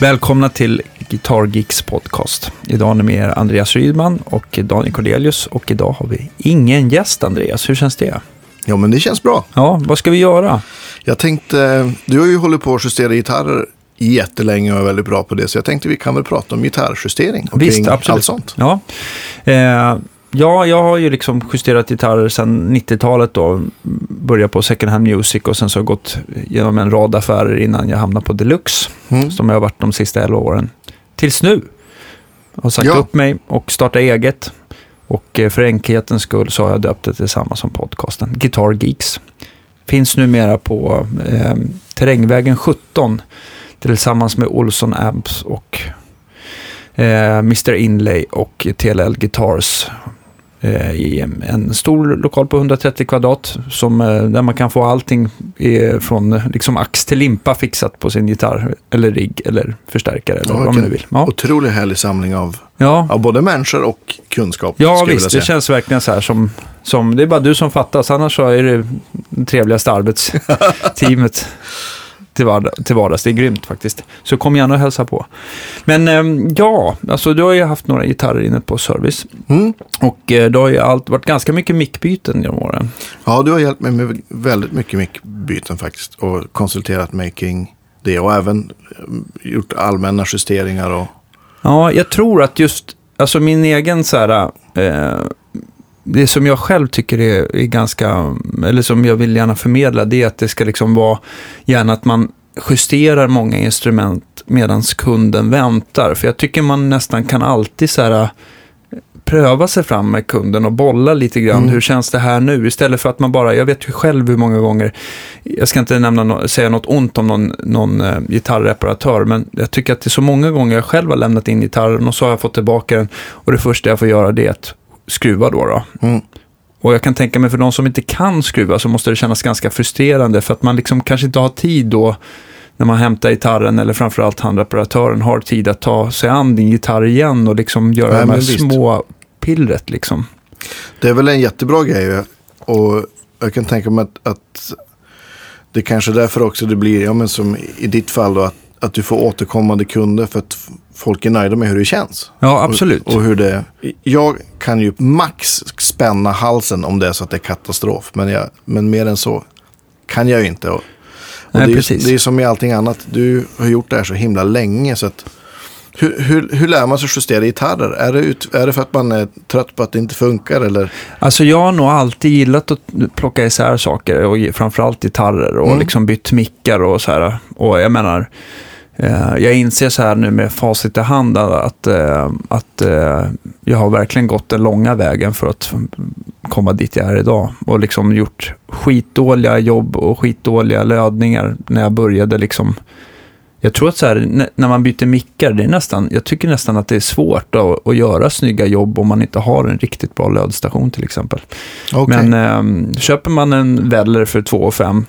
Välkomna till Guitar Geeks podcast. Idag är ni med er Andreas Rydman och Daniel Cordelius och idag har vi ingen gäst Andreas. Hur känns det? Ja, men det känns bra. Ja, vad ska vi göra? Jag tänkte, du har ju hållit på att justera gitarrer jättelänge och är väldigt bra på det. Så jag tänkte vi kan väl prata om gitarrjustering och Visst, absolut. allt sånt. Ja. Eh, ja, jag har ju liksom justerat gitarrer sedan 90-talet då. Började på second hand music och sen så har jag gått genom en rad affärer innan jag hamnade på Deluxe. Mm. Som jag har varit de sista 11 åren. Tills nu. Jag har sagt Ja. upp mig och startat eget. Och eh, för enkelhetens skull så har jag döpt det till samma som podcasten. Guitar Geeks. Finns numera på eh, Terrängvägen 17. Tillsammans med Olsson Amps och eh, Mr Inlay och TLL Guitars. Eh, I en stor lokal på 130 kvadrat. Som, eh, där man kan få allting eh, från liksom ax till limpa fixat på sin gitarr. Eller rigg eller förstärkare eller Ja, vad man nu vill. Ja, Otroligt härlig samling av, ja. av både människor och kunskap. Ja, visst. Det känns verkligen så här som, som... Det är bara du som fattas. Annars så är det trevligaste arbetsteamet till, vardag, till vardags. Det är grymt faktiskt. Så kom gärna och hälsa på. Men ehm, ja, alltså du har ju haft några gitarrer inne på service. Mm. Och eh, det har ju allt, varit ganska mycket mickbyten genom åren. Ja, du har hjälpt mig med väldigt mycket mickbyten faktiskt. Och konsulterat mig kring det. Och även eh, gjort allmänna justeringar. Och, Ja, jag tror att just, alltså min egen så här, eh, det som jag själv tycker är, är ganska, eller som jag vill gärna förmedla, det är att det ska liksom vara gärna att man justerar många instrument medan kunden väntar. För jag tycker man nästan kan alltid så här, pröva sig fram med kunden och bolla lite grann. Mm. Hur känns det här nu? Istället för att man bara, jag vet ju själv hur många gånger, jag ska inte nämna no, säga något ont om någon, någon eh, gitarrreparatör, men jag tycker att det är så många gånger jag själv har lämnat in gitarren och så har jag fått tillbaka den och det första jag får göra det är att skruva då. då. mm. Och jag kan tänka mig för de som inte kan skruva så måste det kännas ganska frustrerande för att man liksom kanske inte har tid då när man hämtar gitarren eller framförallt handreparatören har tid att ta sig an din gitarr igen och liksom göra Nej, de här visst. små pillret liksom. Det är väl en jättebra grej. Och jag kan tänka mig att, att det kanske är därför också det blir, ja men som i ditt fall då, att, att du får återkommande kunder för att folk är nöjda med hur det känns. Ja, absolut. Och, och hur det, jag kan ju max spänna halsen om det är så att det är katastrof. Men, jag, men mer än så kan jag ju inte. Och, och Nej, det, är, precis. det är som med allting annat. Du har gjort det här så himla länge. Så att, hur, hur, hur lär man sig justera gitarrer? Är det, ut, är det för att man är trött på att det inte funkar? Eller? Alltså jag har nog alltid gillat att plocka isär saker och framförallt gitarrer och Mm. liksom bytt mickar och så här. Och jag menar, eh, jag inser så här nu med facit i hand att, eh, att eh, jag har verkligen gått den långa vägen för att komma dit jag är idag. Och liksom gjort skitdåliga jobb och skitdåliga lödningar när jag började liksom jag tror att så här, när man byter mickar, det är nästan, jag tycker nästan att det är svårt att, att göra snygga jobb om man inte har en riktigt bra lödstation till exempel. Okej. Men ehm, köper man en Weller för 2 5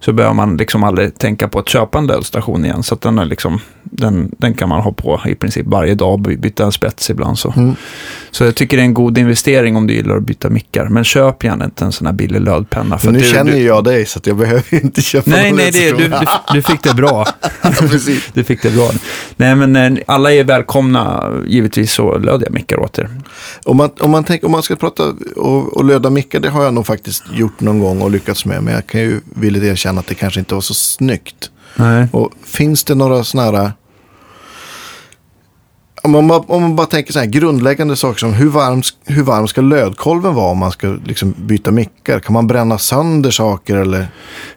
så behöver man liksom aldrig tänka på att köpa en lödstation igen. Så att den, är liksom, den, den kan man ha på i princip varje dag, by- byta en spets ibland. Så. Mm. så jag tycker det är en god investering om du gillar att byta mickar. Men köp gärna inte en sån här billig lödpenna. För nu du, känner du, jag dig så att jag behöver inte köpa Nej, någon nej, det, du, du, du fick det bra. Du fick det bra. Nej, men eh, alla är välkomna. Givetvis så löd jag mickar åt er. Om man, om, man tänker, om man ska prata och, och löda mickar, det har jag nog faktiskt gjort någon gång och lyckats med. Men jag kan ju villigt erkänna att det kanske inte var så snyggt. Nej. Och finns det några sådana här... Om man, bara, om man bara tänker så här grundläggande saker som hur varm, hur varm ska lödkolven vara om man ska liksom byta mickar? Kan man bränna sönder saker eller?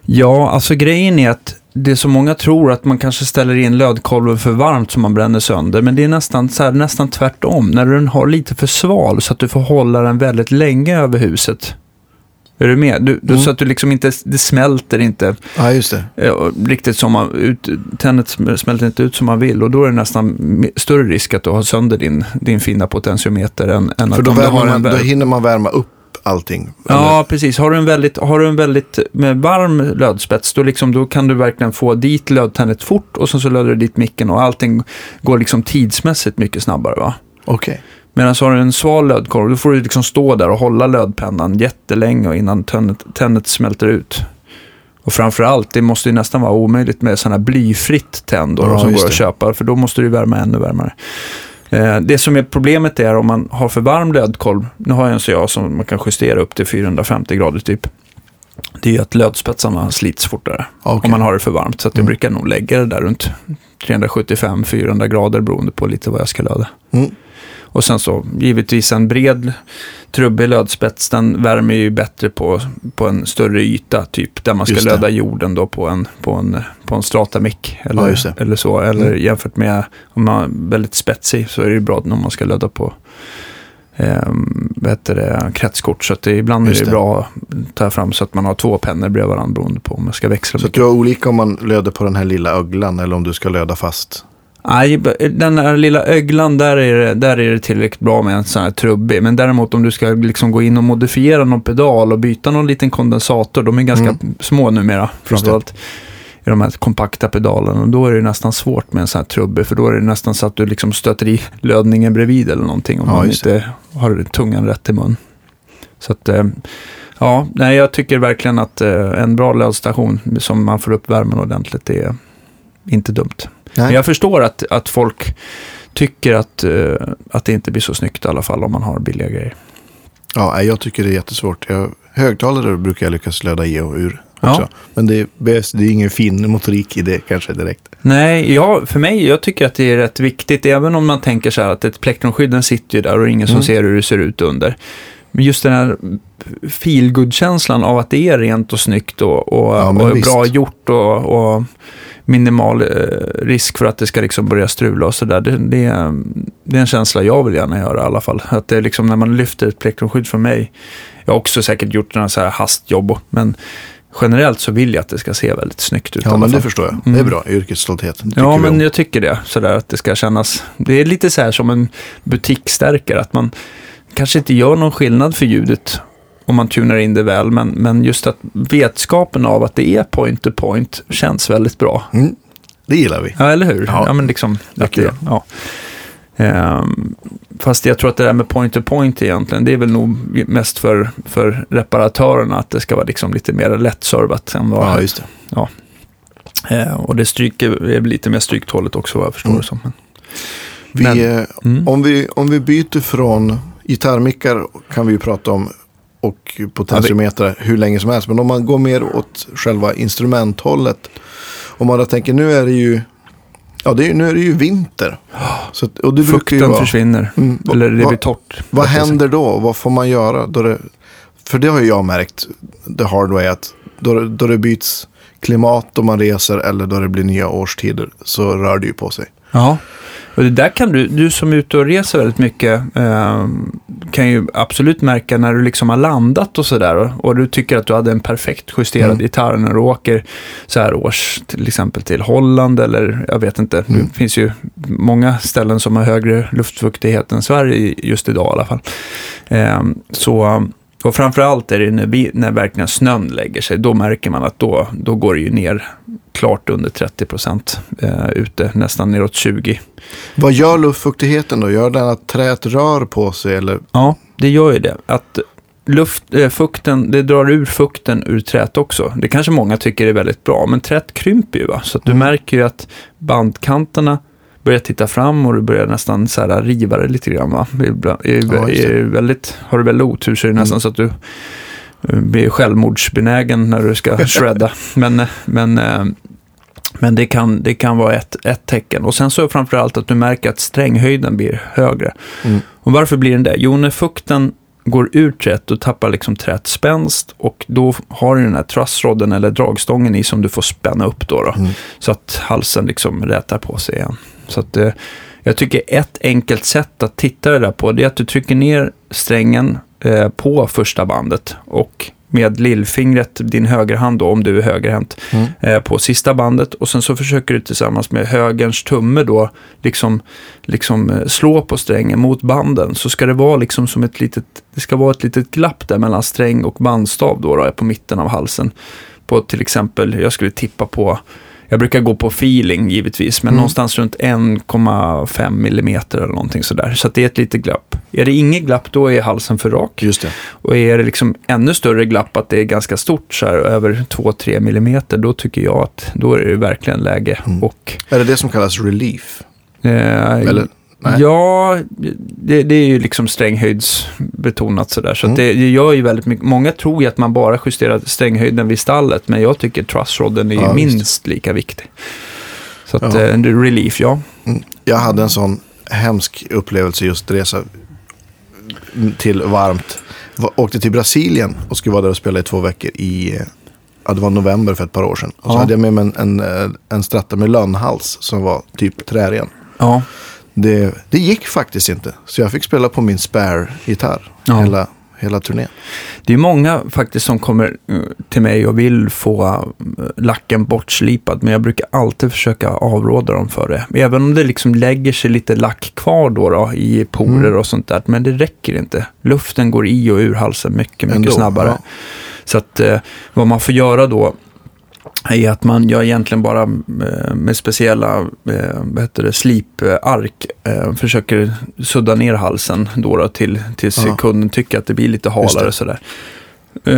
Ja, alltså grejen är att det är så många tror att man kanske ställer in lödkolven för varmt så man bränner sönder. Men det är nästan, så här, nästan tvärtom. När du den har lite för sval så att du får hålla den väldigt länge över huset. Är du med? Du, du, Mm. Så att du liksom inte, det smälter inte Ja, just det. eh, riktigt som man, ut, tennet sm- smälter inte ut som man vill. Och då är det nästan större risk att du har sönder din, din fina potentiometer än, än För att då, värmer har en man, då hinner man värma upp allting. eller? Ja, precis. Har du en väldigt, har du en väldigt varm lödspets, då, liksom, då kan du verkligen få dit lödtennet fort och sen så löder du dit micken och allting går liksom tidsmässigt mycket snabbare. Va? Okej. Medan har du en sval lödkorv, då får du liksom stå där och hålla lödpennan jättelänge innan tennet, tennet smälter ut. Och framförallt, det måste ju nästan vara omöjligt med sådana här blyfritt tenn då, Ja, som går att köpa, för då måste du värma ännu varmare. Eh, Det som är problemet är om man har för varm lödkolv, nu har jag en så jag som man kan justera upp till 450 grader typ. Det är ju att lödspetsarna slits fortare Okej. om man har det för varmt. Så att jag Mm. brukar nog lägga det där runt 375-400 grader beroende på lite vad jag ska löda. Mm. Och sen så givetvis en bred trubbig lödspets, den värmer ju bättre på, på en större yta, typ där man ska löda jorden då på en, på en, på en stratamick. Ja, Eller, det. eller så. Eller Mm. jämfört med om man är väldigt spetsig så är det ju bra om man ska löda på eh, det, kretskort. Så att det, ibland är Just det, det. bra att ta fram så att man har två pennor bredvid varandra beroende på om man ska växla Så att mycket. du har olika om man löder på den här lilla öglan eller om du ska löda fast. Nej, den där lilla öglan, där är, det, där är det tillräckligt bra med en sån här trubbig. Men däremot om du ska liksom gå in och modifiera någon pedal och byta någon liten kondensator, de är ganska Mm. små numera, framförallt i de här kompakta pedalerna. Och då är det nästan svårt med en sån här trubbig, för då är det nästan så att du liksom stöter i lödningen bredvid eller någonting om Ja, man inte har tungan rätt i mun. Så att, eh, ja, nej, jag tycker verkligen att eh, en bra lödstation som man får upp värmen ordentligt, det är inte dumt. Men Nej. jag förstår att, att folk tycker att, eh, att det inte blir så snyggt i alla fall om man har billiga grejer. Ja, jag tycker det är jättesvårt. Jag, högtalare brukar jag lyckas löda i och ur Ja. också. Men det är, bäst, det är ingen fin motorik i det kanske direkt. Nej, ja, för mig, jag tycker att det är rätt viktigt, även om man tänker så här att ett plektrumskydd den sitter ju där och ingen som Mm. ser hur det ser ut under. Men just den här feelgood-känslan av att det är rent och snyggt och, och, Ja, men och bra gjort och, och minimal eh, risk för att det ska liksom börja strula och sådär. Det, det, är- det är en känsla jag vill gärna göra i alla fall. Att det är liksom när man lyfter ett plektrumskydd för mig. Jag har också säkert gjort några så här hastjobb, men generellt så vill jag att det ska se väldigt snyggt ut. Ja, men det förstår jag. Mm. Det är bra. Yrkesstolthet. Ja, men jag tycker det. Sådär att det ska kännas. Det är lite så här som en butikstärkare. Att man kanske inte gör någon skillnad för ljudet om man tunar in det väl. Men, men just att vetskapen av att det är point to point känns väldigt bra. Mm. Det gillar vi. Ja, eller hur? Ja. Ja, men liksom. Att det, ja. Ehm, fast jag tror att det där med point to point egentligen, det är väl nog mest för, för reparatörerna att det ska vara liksom lite mer lättservat än vad Ja, just det. Eh, och det stryker, är lite mer stryktåligt också vad jag förstår Mm. det som. Men, Vi, Men- eh, mm. om, vi, om vi byter från gitarrmickar kan vi ju prata om och potentiometrar hur länge som helst. Men om man går mer åt själva instrumenthållet. Om man då tänker nu är det ju, ja, det är, nu är det ju vinter. Så, och det brukar ju Fukten vara, försvinner. Mm, Eller det vad- blir torrt. Vad händer då? Vad får man göra? Då det, för det har ju jag märkt, the hard way, att då, det- då det byts klimat då man reser eller då det blir nya årstider så rör det ju på sig. Ja. Och det där kan du, du som är ute och reser väldigt mycket, eh, kan ju absolut märka när du liksom har landat och sådär. Och, och du tycker att du hade en perfekt justerad Mm. gitarr när du åker så här års, till exempel till Holland eller jag vet inte. Mm. Det finns ju många ställen som har högre luftfuktighet än Sverige just idag i alla fall. Eh, så, och framförallt är det när, vi, när verkligen snön lägger sig, då märker man att då, då går det ju ner klart under 30 procent eh, ute, nästan neråt 20. Vad gör luftfuktigheten då? Gör den att träet rör på sig eller? Ja, det gör ju det. Att luft, eh, fukten, det drar ur fukten ur träet också. Det kanske många tycker är väldigt bra, men träet krymper ju. Va? Så du Mm. märker ju att bandkanterna börjar titta fram och du börjar nästan så här riva det lite grann. Va? Ibland- Är, Ja, är väldigt, har du väldigt otur så är det nästan Mm. så att du eh, blir självmordsbenägen när du ska shredda. men, eh, men, eh, men det kan, det kan vara ett, ett tecken. Och sen så framförallt att du märker att stränghöjden blir högre. Mm. Och varför blir den det? Jo, när fukten går ur träet, då tappar liksom träet spänst och då har du den här trussrodden eller dragstången i som du får spänna upp då. då Mm. Så att halsen liksom rätar på sig igen. Så att eh, jag tycker ett enkelt sätt att titta det där på, det är att du trycker ner strängen eh, på första bandet och med lillfingret, din högerhand då, om du är högerhänt, Mm. eh, på sista bandet och sen så försöker du tillsammans med högerns tumme då liksom, liksom slå på strängen mot banden. Så ska det vara liksom som ett litet, det ska vara ett litet glapp där mellan sträng och bandstav då, då på mitten av halsen. På till exempel, jag skulle tippa på Jag brukar gå på feeling givetvis, men Mm. någonstans runt 1,5 millimeter eller någonting sådär. Så det är ett litet glapp. Är det inget glapp, då är halsen för rak. Just det. Och är det liksom ännu större glapp, att det är ganska stort, så här, över 2-3 millimeter, då tycker jag att då är det verkligen läge. Mm. Och, Är det det som kallas relief? eh, Eller? Nej. Ja, det, det är ju liksom stränghöjdsbetonat sådär. Så Mm. det, det gör ju väldigt mycket. Många tror ju att man bara justerar stränghöjden vid stallet, men jag tycker trussrodden är Ja, visst. minst lika viktig. Så att Ja. eh, relief, ja. Mm. Jag hade en sån hemsk upplevelse just resa till varmt. Va- Åkte till Brasilien och skulle vara där och spela i två veckor i, ja det var november för ett par år sedan. Och så Ja. hade jag med mig en, en, en stratta med lönnhals som var typ trären. Ja, Det, det gick faktiskt inte. Så jag fick spela på min spare-gitarr Ja. hela, hela turnén. det är många faktiskt som kommer eh, till mig och vill få eh, lacken bortslipad, men jag brukar alltid försöka avråda dem för det. Även om det liksom lägger sig lite lack kvar då, då i porer Mm. och sånt där, men det räcker inte. Luften går i och ur halsen mycket, mycket Ändå, snabbare. ja. Så att eh, vad man får göra då är att man gör egentligen bara eh, med speciella eh, vad heter det, slipark eh, försöker sudda ner halsen då, då till, tills Ja. kunden tycker att det blir lite halare sådär.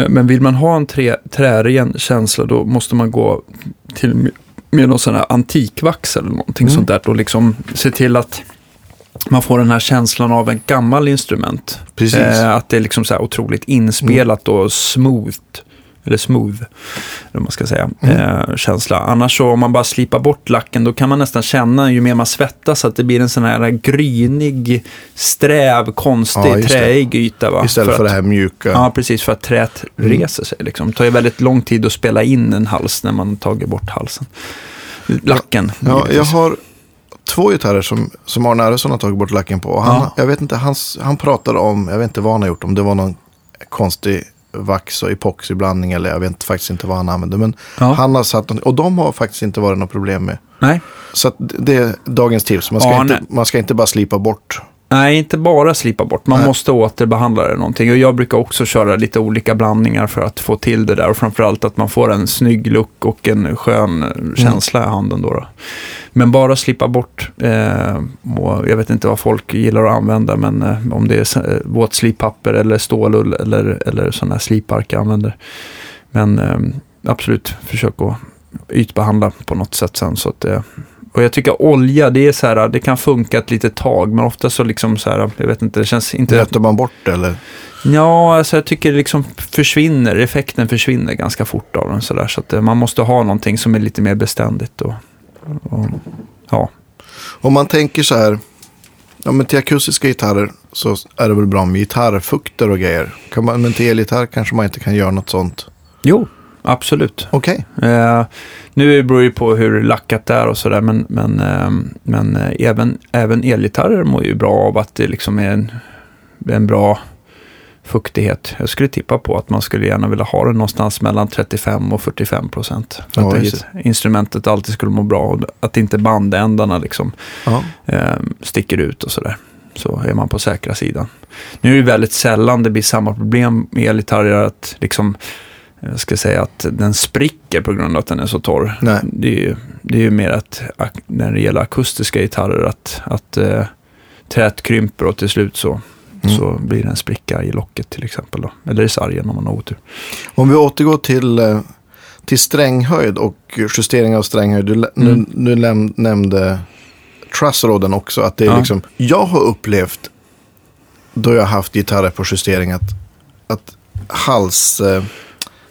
Men vill man ha en trä, trären känsla då måste man gå till med- någon sån här antikvax eller någonting Mm. sånt där och liksom se till att man får den här känslan av en gammal instrument. Precis. Eh, att det är liksom så här otroligt inspelat och smooth. Eller smooth, eller man ska säga, Mm. eh, känsla. Annars så om man bara slipar bort lacken, då kan man nästan känna ju mer man svettas att det blir en sån här grynig, sträv, konstig, Ja, träig yta. Va? Istället för, att, det här mjuka. Ja, precis, för att träet Mm. reser sig. Liksom. Det tar ju väldigt lång tid att spela in en hals när man tagit bort halsen. Lacken. Ja, jag givetvis. har två gitarrer som, som Arne Arresson har tagit bort lacken på. Och han, Ja. Jag vet inte, han, han pratade om, jag vet inte vad han har gjort, om det var någon konstig vax och epoxyblandning eller jag vet faktiskt inte vad han använde. Men Ja. han har satt, och de har faktiskt inte varit något problem med. Nej. Så det är dagens tips. Man ska, Ja, inte, man ska inte bara slipa bort. Nej, inte bara slipa bort. Man Nej. måste återbehandla det någonting. Och jag brukar också köra lite olika blandningar för att få till det där. Och framförallt att man får en snygg look och en skön Mm. känsla i handen. Då, då. Men bara slipa bort. Eh, och jag vet inte vad folk gillar att använda. Men eh, om det är eh, våtslipapper eller stålull eller, eller sådana här slipark jag använder. Men eh, absolut, försök att ytbehandla på något sätt sen. Så att det, och jag tycker olja, det är så här, det kan funka ett litet tag, men ofta så liksom så här, jag vet inte, det känns inte... Rättar man bort det eller? Ja, alltså jag tycker det liksom försvinner, effekten försvinner ganska fort av den så där. Så att eh, man måste ha någonting som är lite mer beständigt och, och ja. Om man tänker så här, ja men till akustiska gitarrer så är det väl bra med gitarrfukter och grejer. Kan man, men till elgitarr kanske man inte kan göra något sånt. Jo, absolut. Okej. Eh, nu beror det på hur lackat det är och sådär, men, men, eh, men även, även elgitarrer mår ju bra av att det liksom är en, en bra fuktighet. Jag skulle tippa på att man skulle gärna vilja ha det någonstans mellan 35 och 45 procent. För att det, instrumentet alltid skulle må bra och att inte bandändarna liksom eh, sticker ut och sådär. Så är man på säkra sidan. Nu är det väldigt sällan det blir samma problem med elgitarrer att liksom, jag ska säga att den spricker på grund av att den är så torr. Nej. Det är ju, det är ju mer att när det gäller akustiska gitarrer att, att eh, träet krymper och till slut så, Mm. så blir det en spricka i locket till exempel. Då. Eller i sargen om man har otur. Om vi återgår till, eh, till stränghöjd och justering av stränghöjd. Du, Mm. nu, nu nämnde trussrodden också. Att det är Ja. liksom, jag har upplevt då jag har haft gitarrer på justering att, att hals, eh,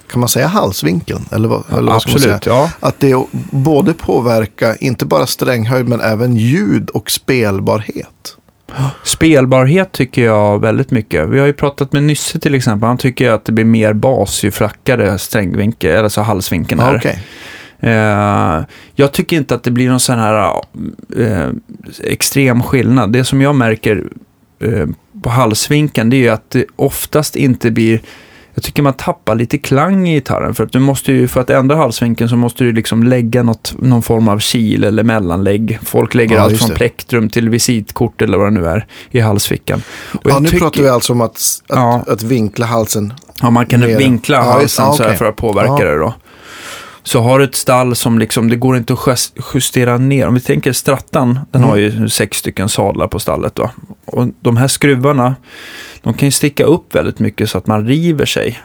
kan man säga halsvinkeln? Eller vad, eller? Absolut, ja. Att det både påverkar, inte bara stränghöjd, men även ljud och spelbarhet. Spelbarhet tycker jag väldigt mycket. Vi har ju pratat med Nysse till exempel. Han tycker att det blir mer bas ju flackare strängvinkel, eller så halsvinkeln är. Okej. Eh, jag tycker inte att det blir någon sån här eh, extrem skillnad. Det som jag märker eh, på halsvinkeln det är ju att det oftast inte blir jag tycker man tappar lite klang i gitarren. För att du måste ju, för att ändra halsvinkeln så måste du liksom lägga något, någon form av kil eller mellanlägg. Folk lägger Ja, allt från det. plektrum till visitkort eller vad det nu är i halsfickan. Och Ja, nu tycker- pratar vi alltså om att, att, Ja. att vinkla halsen. Ja, man kan Mer. vinkla Ja, halsen ja, okej. för att påverka det då. Så har du ett stall som liksom, det går inte att justera ner. Om vi tänker strattan, den Mm. har ju sex stycken sadlar på stallet då. Och de här skruvarna, de kan ju sticka upp väldigt mycket så att man river sig.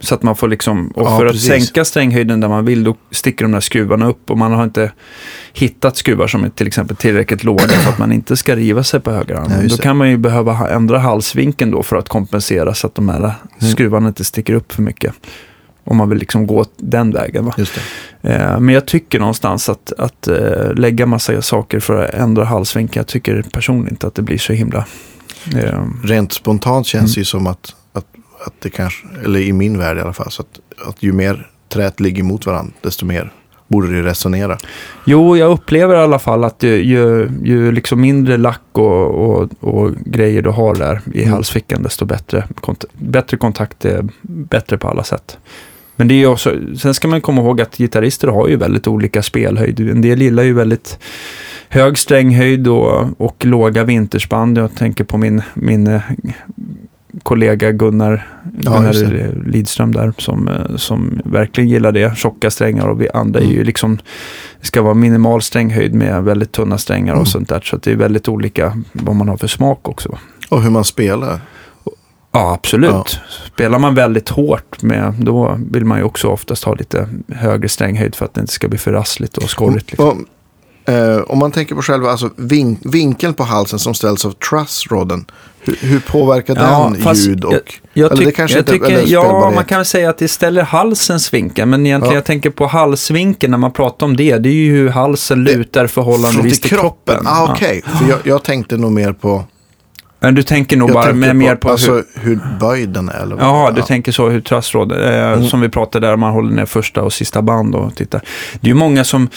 Så att man får liksom, och Ja, för precis. att sänka stränghöjden där man vill, då sticker de där skruvarna upp. Och man har inte hittat skruvar som är till exempel tillräckligt låga för att man inte ska riva sig på Ja, högerarmen. just då kan man ju behöva ändra halsvinkeln då för att kompensera så att de här Mm. skruvarna inte sticker upp för mycket. Om man vill liksom gå den vägen. Va? Eh, Men jag tycker någonstans att, att eh, lägga massa saker för att ändra halsvinkeln, jag tycker personligen inte att det blir så himla... Rent spontant känns det Mm. ju som att, att, att det kanske, eller i min värld i alla fall, så att, att ju mer träet ligger mot varandra, desto mer borde det resonera. Jo, jag upplever i alla fall att ju, ju, ju liksom mindre lack och, och, och grejer du har där i Mm. halsfickan, desto bättre, kont- bättre kontakt är bättre på alla sätt. Men det är också, sen ska man komma ihåg att gitarrister har ju väldigt olika spelhöjd. En del gillar ju väldigt hög stränghöjd och, och låga vinterspann. Jag tänker på min, min eh, kollega Gunnar, Ja, Gunnar det. Lidström där som, eh, som verkligen gillar det. Tjocka strängar och vi andra är ju Mm. liksom, det ska vara minimal stränghöjd med väldigt tunna strängar Mm. och sånt där. Så det är väldigt olika vad man har för smak också. Och hur man spelar. Ja, absolut. Ja. Spelar man väldigt hårt med, då vill man ju också oftast ha lite högre stränghöjd för att det inte ska bli för rassligt och skorrigt. Liksom. Eh, om man tänker på själva alltså, vin, vinkeln på halsen som ställs av trussrodden. Hur, hur påverkar Ja, den ljud? Och, Jag, eller tyck, det kanske jag inte- tycker, eller ja, man kan säga att det ställer halsens vinkel, men egentligen Ja. jag tänker på halsvinkeln när man pratar om det, det är ju hur halsen lutar förhållandevis till kroppen. Ah, Okej, för jag, jag tänkte nog mer på... Men du tänker nog Jag bara tänkte med, mer på alltså, hur... hur böjd den är. Eller vad? Ja, du Ja. tänker så hur trassråd, eh, Mm. som vi pratade där, man håller ner första och sista band och tittar. Det är ju många som,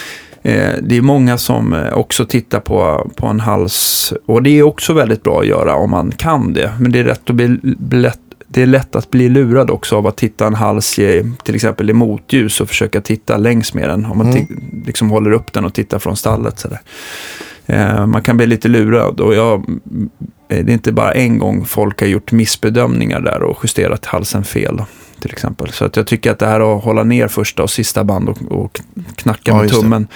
det är många som eh, också tittar på, på en hals, och det är också väldigt bra att göra om man kan det. Men det är, rätt att bli, lätt, det är lätt att bli lurad också av att titta en hals i, till exempel i motljus och försöka titta längs med den. Om man Mm. liksom håller upp den och tittar från stallet. Så. Eh, man kan bli lite lurad och jag, eh, det är inte bara en gång folk har gjort missbedömningar där och justerat halsen fel. Till exempel. Så att jag tycker att det här att hålla ner första och sista band och, och knacka Ja, med just det. tummen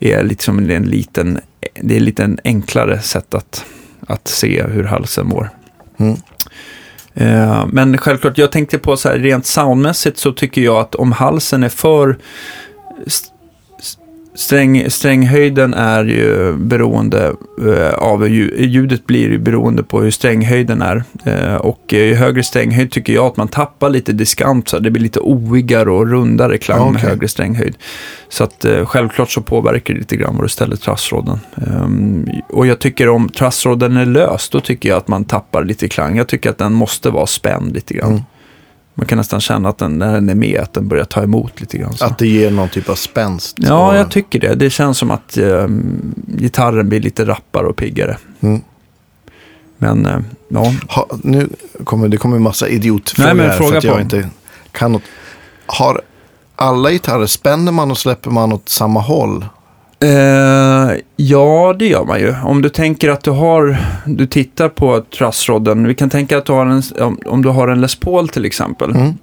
är liksom en liten, det är en enklare sätt att, att se hur halsen mår. Mm. Eh, Men självklart, jag tänkte på så här rent soundmässigt så tycker jag att om halsen är för Sträng, stränghöjden är ju beroende eh, av lju- ljudet blir ju beroende på hur stränghöjden är. Eh, och ju högre stränghöjd tycker jag att man tappar lite diskant så det blir lite oigare och rundare klang Ja, med högre stränghöjd. Så att eh, självklart så påverkar det lite grann var du ställer trassråden. Ehm, och jag tycker om trassråden är lös, då tycker jag att man tappar lite klang. Jag tycker att den måste vara spänd lite grann. Mm. Man kan nästan känna att den, när den är med, att den börjar ta emot lite grann. Så. Att det ger någon typ av spänst. Ja, Och- jag tycker det. Det känns som att eh, gitarren blir lite rappare och piggare. Mm. Men eh, ja, Ha, nu kommer det kommer en massa idiotfrågor Nej, men här fråga för att på. jag inte kan något. Har alla gitarrer, spänner man och släpper man åt samma håll? Eh, ja, det gör man ju. Om du tänker att du har, du tittar på trussrodden, vi kan tänka att du har en, om, om du har en Les Paul till exempel. Mm.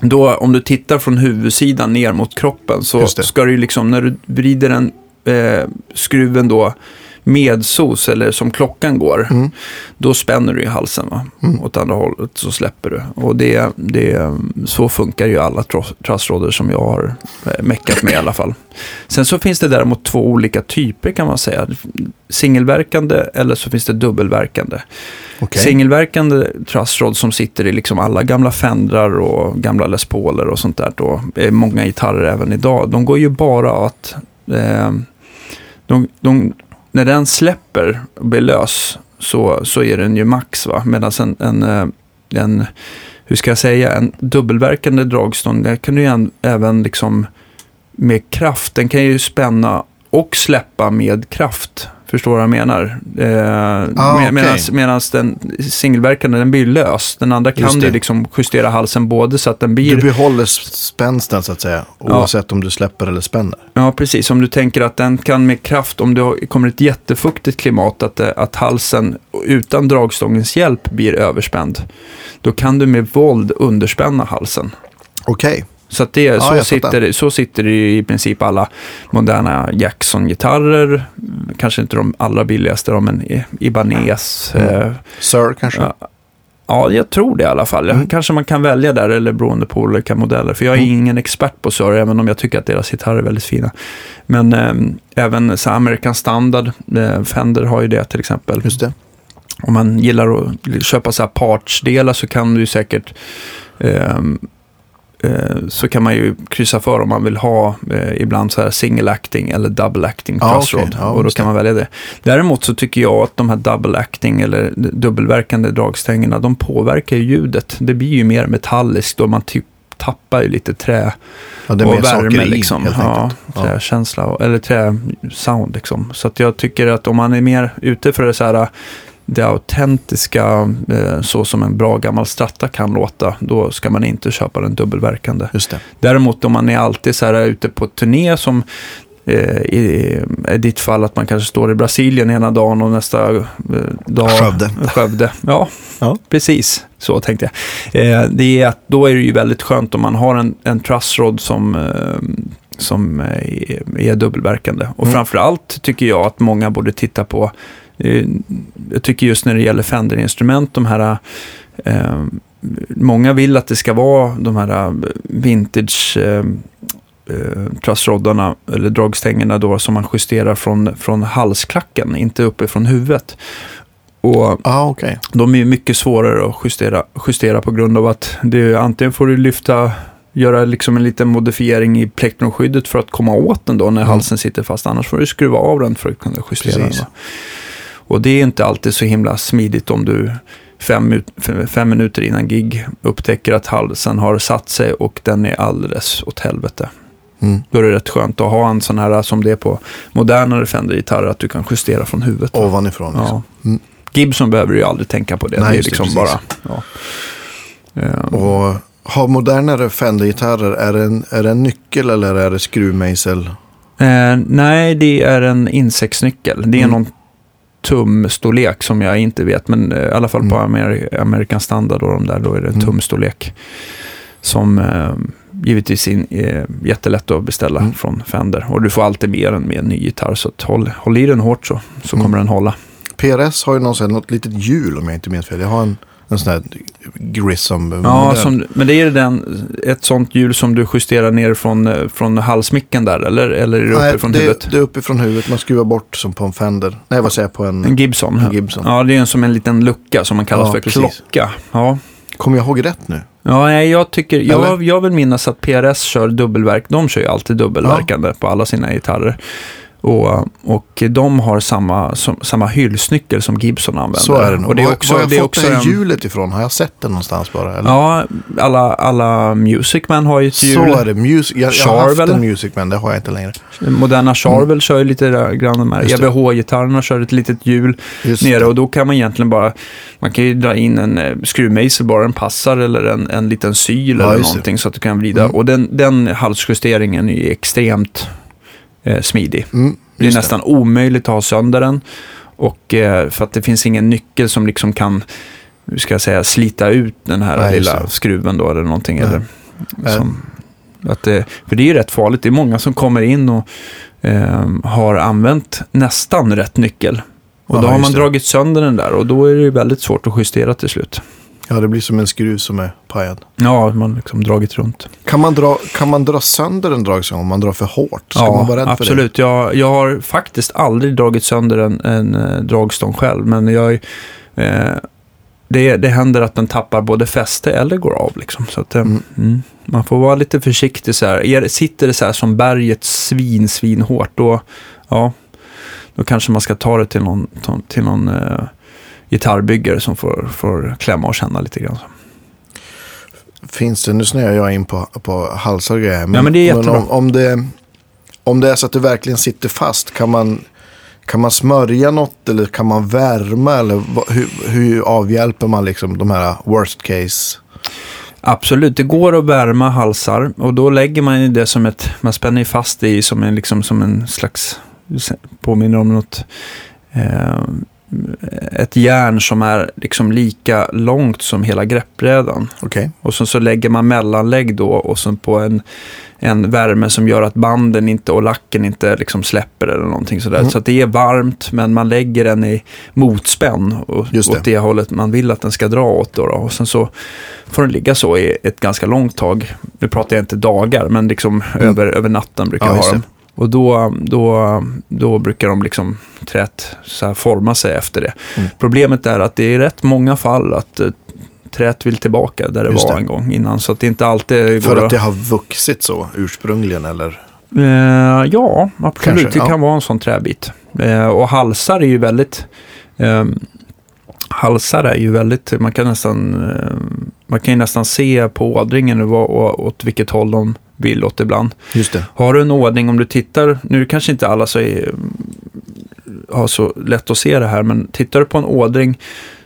Då, om du tittar från huvudsidan ner mot kroppen så ska du liksom, när du vrider den eh, skruven då medsos eller som klockan går, Mm. då spänner du i halsen va? Mm. åt andra hållet så släpper du. Och det, det, så funkar ju alla trassrådor som jag har eh, meckat med i alla fall. Sen så finns det däremot två olika typer kan man säga. Singelverkande eller så finns det dubbelverkande. Okej. Singelverkande trassråd som sitter i liksom alla gamla Fendrar och gamla Les Pauler och sånt där. Då många gitarrer även idag. De går ju bara att... Eh, de, de, när den släpper och blir lös så, så är den ju max. va Medan en, en, eh, en, hur ska jag säga, en dubbelverkande dragstång, den kan du ju även liksom med kraft, den kan ju spänna och släppa med kraft. Förstår vad jag menar? Eh, Ah, med, medans den singelverkande, den blir lös. Den andra kan du liksom justera halsen både så att den blir... Du behåller spänsten så att säga, Ja. oavsett om du släpper eller spänner. Ja, precis. Om du tänker att den kan med kraft, om det kommer ett jättefuktigt klimat, att, det- att halsen utan dragstångens hjälp blir överspänd. Då kan du med våld underspänna halsen. Okej, Så, det, Ja, så, sitter, så sitter det i princip alla moderna Jackson-gitarrer. Kanske inte de allra billigaste, då, men I- Ibanez. Mm. Eh, Sir kanske? ja, ja, jag tror det i alla fall. Mm. Kanske man kan välja där, eller beroende på olika modeller. För jag är Mm. ingen expert på Sör, även om jag tycker att deras gitarrer är väldigt fina. Men eh, även så American Standard, eh, Fender har ju det till exempel. Just det. Om man gillar att köpa så här partsdelar så kan du säkert eh, så kan man ju kryssa för om man vill ha eh, ibland så här single acting eller double acting Ja, truss okej. rod. Ja, och då kan man välja det. Däremot så tycker jag att de här double acting eller dubbelverkande dragstängerna, de påverkar ju ljudet. Det blir ju mer metalliskt och man typ tappar ju lite trä Ja, det är och värme i liksom. Ja. Ja. träkänsla, och- eller träsound liksom. Så att jag tycker att om man är mer ute för det så här det autentiska, eh, så som en bra gammal stratta kan låta, då ska man inte köpa den dubbelverkande. Just det. Däremot om man är alltid så här ute på turné som eh, i, i ditt fall att man kanske står i Brasilien ena dagen och nästa eh, dag Skövde. Skövde. Ja, Ja. precis. Så tänkte jag. Det är att då är det ju väldigt skönt om man har en, en trussrod som, som är, dubbelverkande. Och Mm. framförallt tycker jag att många borde titta på jag tycker just när det gäller Fender-instrument, de här eh, Många vill att det ska vara de här eh, vintage eh, eh, trussroddarna eller dragstängerna då som man justerar från, från halsklacken, inte uppifrån huvudet. Och Ja, okej. de är mycket svårare att justera, justera på grund av att det, antingen får du lyfta, göra liksom en liten modifiering i plektrumskyddet för att komma åt den då när Mm. halsen sitter fast. Annars får du skruva av den för att kunna justera Precis. den. va. Och det är inte alltid så himla smidigt om du fem, fem, minuter innan gig upptäcker att halsen har satt sig och den är alldeles åt helvete. Mm. Då är det rätt skönt att ha en sån här som det är på modernare Fender-gitarrer, att du kan justera från huvudet. Ovanifrån. Liksom. Ja. Mm. Gibson behöver ju aldrig tänka på det. Nej, det är det, liksom precis. bara... Ja. Ehm, Och har modernare Fender-gitarrer, är det, en, är det en nyckel eller är det skruvmejsel? eh, nej, det är en insektsnyckel. Det är Mm. någon tumstorlek som jag inte vet, men eh, i alla fall på Mm. Amer- American Standard och de där, då är det en Mm. tumstorlek. Som eh, givetvis är eh, jättelätt att beställa Mm. från Fender. Och du får alltid med den med en ny gitarr, så håll, håll i den hårt så, så Mm. kommer den hålla. PRS har ju någon, sån här- något litet hjul om jag inte minns fel. Jag har en, en sån här Grissom Ja, som, men det är den, ett sånt hjul som du justerar ner från, eh, från halsmicken där, eller, eller är det Nej, uppifrån det, huvudet? det är uppifrån huvudet. Man skruvar bort som på en Fender. Nej, vad säger jag? På en... En Gibson. En Gibson. Ja, det är en som en liten lucka som man kallar Ja, för precis. klocka. Ja. Kommer jag ihåg rätt nu? Ja, nej, jag tycker, jag, jag vill minnas att PRS kör dubbelverk. De kör ju alltid dubbelverkande på alla sina gitarrer. Och, och de har samma, som, samma hylsnyckel som Gibson använder. Så är det nog. Och det är också, var har jag fått det här hjulet ifrån? Har jag sett det någonstans bara? Eller? Ja, alla, alla Music Man har ju ett hjul. Så är det. Music, jag, jag har haft en Music Man, det har jag inte längre. Moderna Charvel kör ju lite grann de här. Mm. EBH-gitarrerna kör ett litet hjul Just nere det. och då kan man egentligen bara, man kan ju dra in en eh, skruvmejsel, bara den passar eller en, en liten syl Ja, eller det. någonting så att du kan vrida. Mm. Och den, den halsjusteringen är ju extremt eh, smidig. Mm, Det är nästan omöjligt att ha sönder den. Och eh, för att det finns ingen nyckel som liksom kan, hur ska jag säga, slita ut den här Nej, lilla det. skruven då eller någonting. Nej. Eller, som, att det, för det är ju rätt farligt. Det är många som kommer in och eh, har använt nästan rätt nyckel. Och Ja, då har man det. dragit sönder den där och då är det väldigt svårt att justera till slut. Ja, det blir som en skruv som är pajad. Ja, man har liksom dragit runt. Kan man dra, kan man dra sönder en dragstång om man drar för hårt? Ska man vara rädd för det? absolut. Jag, jag har faktiskt aldrig dragit sönder en, en eh, dragstång själv, men jag, eh, det, det händer att den tappar både fäste eller går av. Liksom. Så att, eh, Mm. mm, man får vara lite försiktig. Så här. Är, sitter det så här som berget svin, svin hårt, då, ja, då kanske man ska ta det till någon, till någon eh, gitarrbyggare som får, får klämma och känna lite grann. Finns det, nu snöar jag in på, på halsar och grejer. Ja, men det är jättebra. om, om, det, om det är så att det verkligen sitter fast, kan man, kan man smörja något eller kan man värma? Eller hur, hur avhjälper man liksom de här worst case? Absolut, det går att värma halsar och då lägger man ju det som ett, man spänner fast det i som en, liksom, som en slags, påminner om något, eh, ett järn som är liksom lika långt som hela greppbrädan. Okej. Och sen så lägger man mellanlägg då och sen på en, en värme som gör att banden inte och lacken inte liksom släpper eller någonting sådär. Mm. Så att det är varmt men man lägger den i motspänn och, Just det. åt det hållet man vill att den ska dra åt. Då, då. Och sen så får den ligga så i ett ganska långt tag. Nu pratar jag inte dagar men liksom över, över natten brukar Mm. Ja, jag ha dem. Och då, då, då brukar de liksom träet så forma sig efter det. Mm. Problemet är att det är rätt många fall att eh, träet vill tillbaka där det Just var det. en gång innan. Så att det inte alltid För att det har vuxit så ursprungligen eller? Eh, ja, absolut. Kanske, det ja. kan vara en sån träbit. Eh, och halsar är ju väldigt... ehm, halsar är ju väldigt... Man kan nästan, eh, man kan ju nästan se på ådringen och, åt vilket håll de vill åt ibland. Just det. Har du en ådring, om du tittar... Nu kanske inte alla så är, har så lätt att se det här, men tittar du på en ådring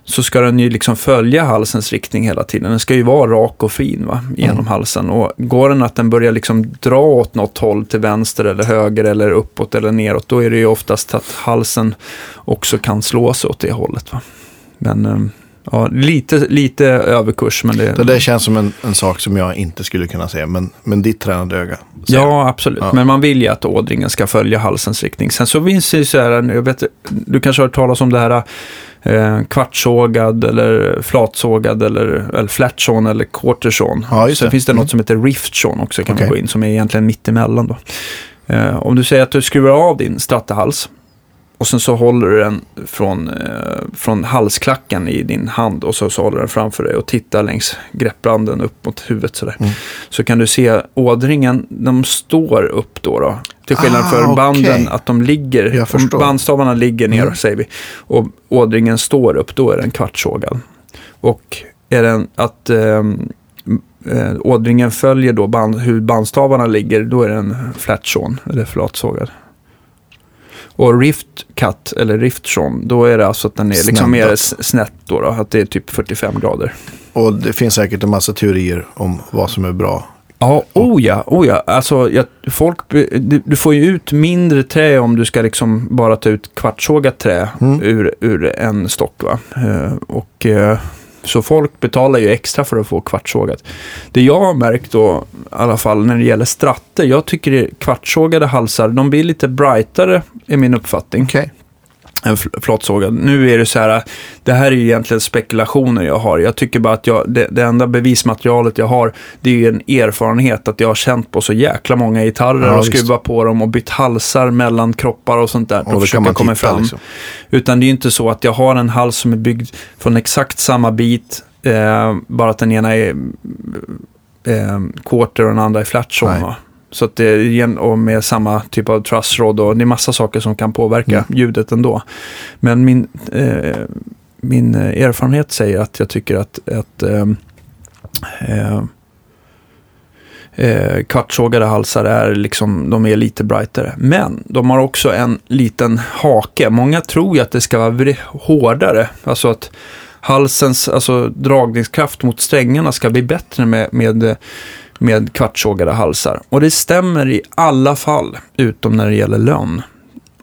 så ska den ju liksom följa halsens riktning hela tiden. Den ska ju vara rak och fin va? genom Mm. halsen. Och går den att den börjar liksom dra åt något håll till vänster eller höger eller uppåt eller neråt, då är det ju oftast att halsen också kan slå sig åt det hållet. Va? Men eh, ja, lite, lite överkurs. Men det, Det där känns som en, en sak som jag inte skulle kunna se. Men, men ditt tränade öga. säger Ja, absolut. Ja. Men man vill ju att ådringen ska följa halsens riktning. Sen så finns det ju så här, jag vet, du kanske har hört talas om det här eh, kvartssågad eller flatsågad eller, eller flatsawn eller quartersawn. Ja, just Sen finns det Mm. något som heter riftsawn också kan Okej. man gå in som är egentligen mittemellan då. Eh, om du säger att du skruvar av din strattehals och sen så håller du den från, eh, från halsklacken i din hand och så, så håller du den framför dig och tittar längs greppbanden upp mot huvudet sådär. Mm. Så kan du se ådringen, de står upp då. då till skillnad Ah, för banden, att de ligger, bandstavarna ligger ner Mm. säger vi, och ådringen står upp, då är den kvartssågad. Och är den att ehm, eh, ådringen följer då band, hur bandstavarna ligger, då är den flatsawn, eller flatsågad. Och rift cut, eller riftsawn, då är det alltså att den är liksom mer snett då, då, att det är typ 45 grader. Och det finns säkert en massa teorier om vad som är bra. Ja, oh ja, oh ja. Alltså, jag, folk, du, får ju ut mindre trä om du ska liksom bara ta ut kvartssågat trä Mm. ur, ur en stock. Va? Eh, och, eh, så folk betalar ju extra för att få kvartsågat. Det jag har märkt då, i alla fall när det gäller stratter, jag tycker kvartsågade halsar, de blir lite brightare i min uppfattning Okay en fl- flatsågad. Nu är det så här, det här är ju egentligen spekulationer jag har. Jag tycker bara att jag, det, det enda bevismaterialet jag har, det är ju en erfarenhet att jag har känt på så jäkla många gitarrer Ja, och skruvat på dem och bytt halsar mellan kroppar och sånt där. Och Och försöka komma titta fram. liksom. Utan det är ju inte så att jag har en hals som är byggd från exakt samma bit, eh, bara att den ena är eh, quarter och den andra är flatsawn. Så att det är igen, och med samma typ av trussrod och det är massa saker som kan påverka Mm. ljudet ändå. Men min, eh, min eh, erfarenhet säger att jag tycker att, att ehm, eh, eh, kvartssågade halsar är liksom, de är lite brightare. Men de har också en liten hake. Många tror ju att det ska vara hårdare. Alltså att halsens alltså, dragningskraft mot strängarna ska bli bättre med, med, med kvartssågade halsar. Och det stämmer i alla fall, utom när det gäller lönn.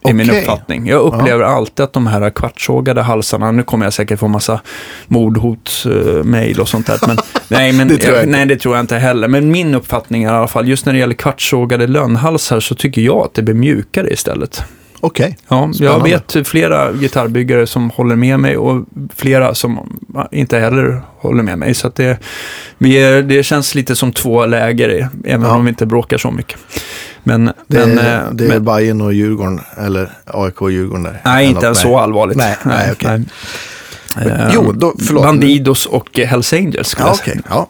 I min Okej. uppfattning. Jag upplever alltid att de här kvartssågade halsarna, nu kommer jag säkert få massa mordhotsmail och sånt där. Men, nej, men, Det jag nej, det tror jag inte heller. Men min uppfattning är i alla fall, just när det gäller kvartssågade lönnhalsar så tycker jag att det blir mjukare istället. Okej. Ja, jag vet flera gitarrbyggare som håller med mig och flera som inte heller håller med mig. Så det, är, det känns lite som två läger, även Ja. om vi inte bråkar så mycket. Men, Det, men, är, eh, det är men Bayern och Djurgården, eller AIK och Djurgården där. nej, inte ens så allvarligt. Nej, nej, okej. nej. Eh, Jo, då, förlåt. Bandidos och Hells Angels skulle Ja, okej. Ja,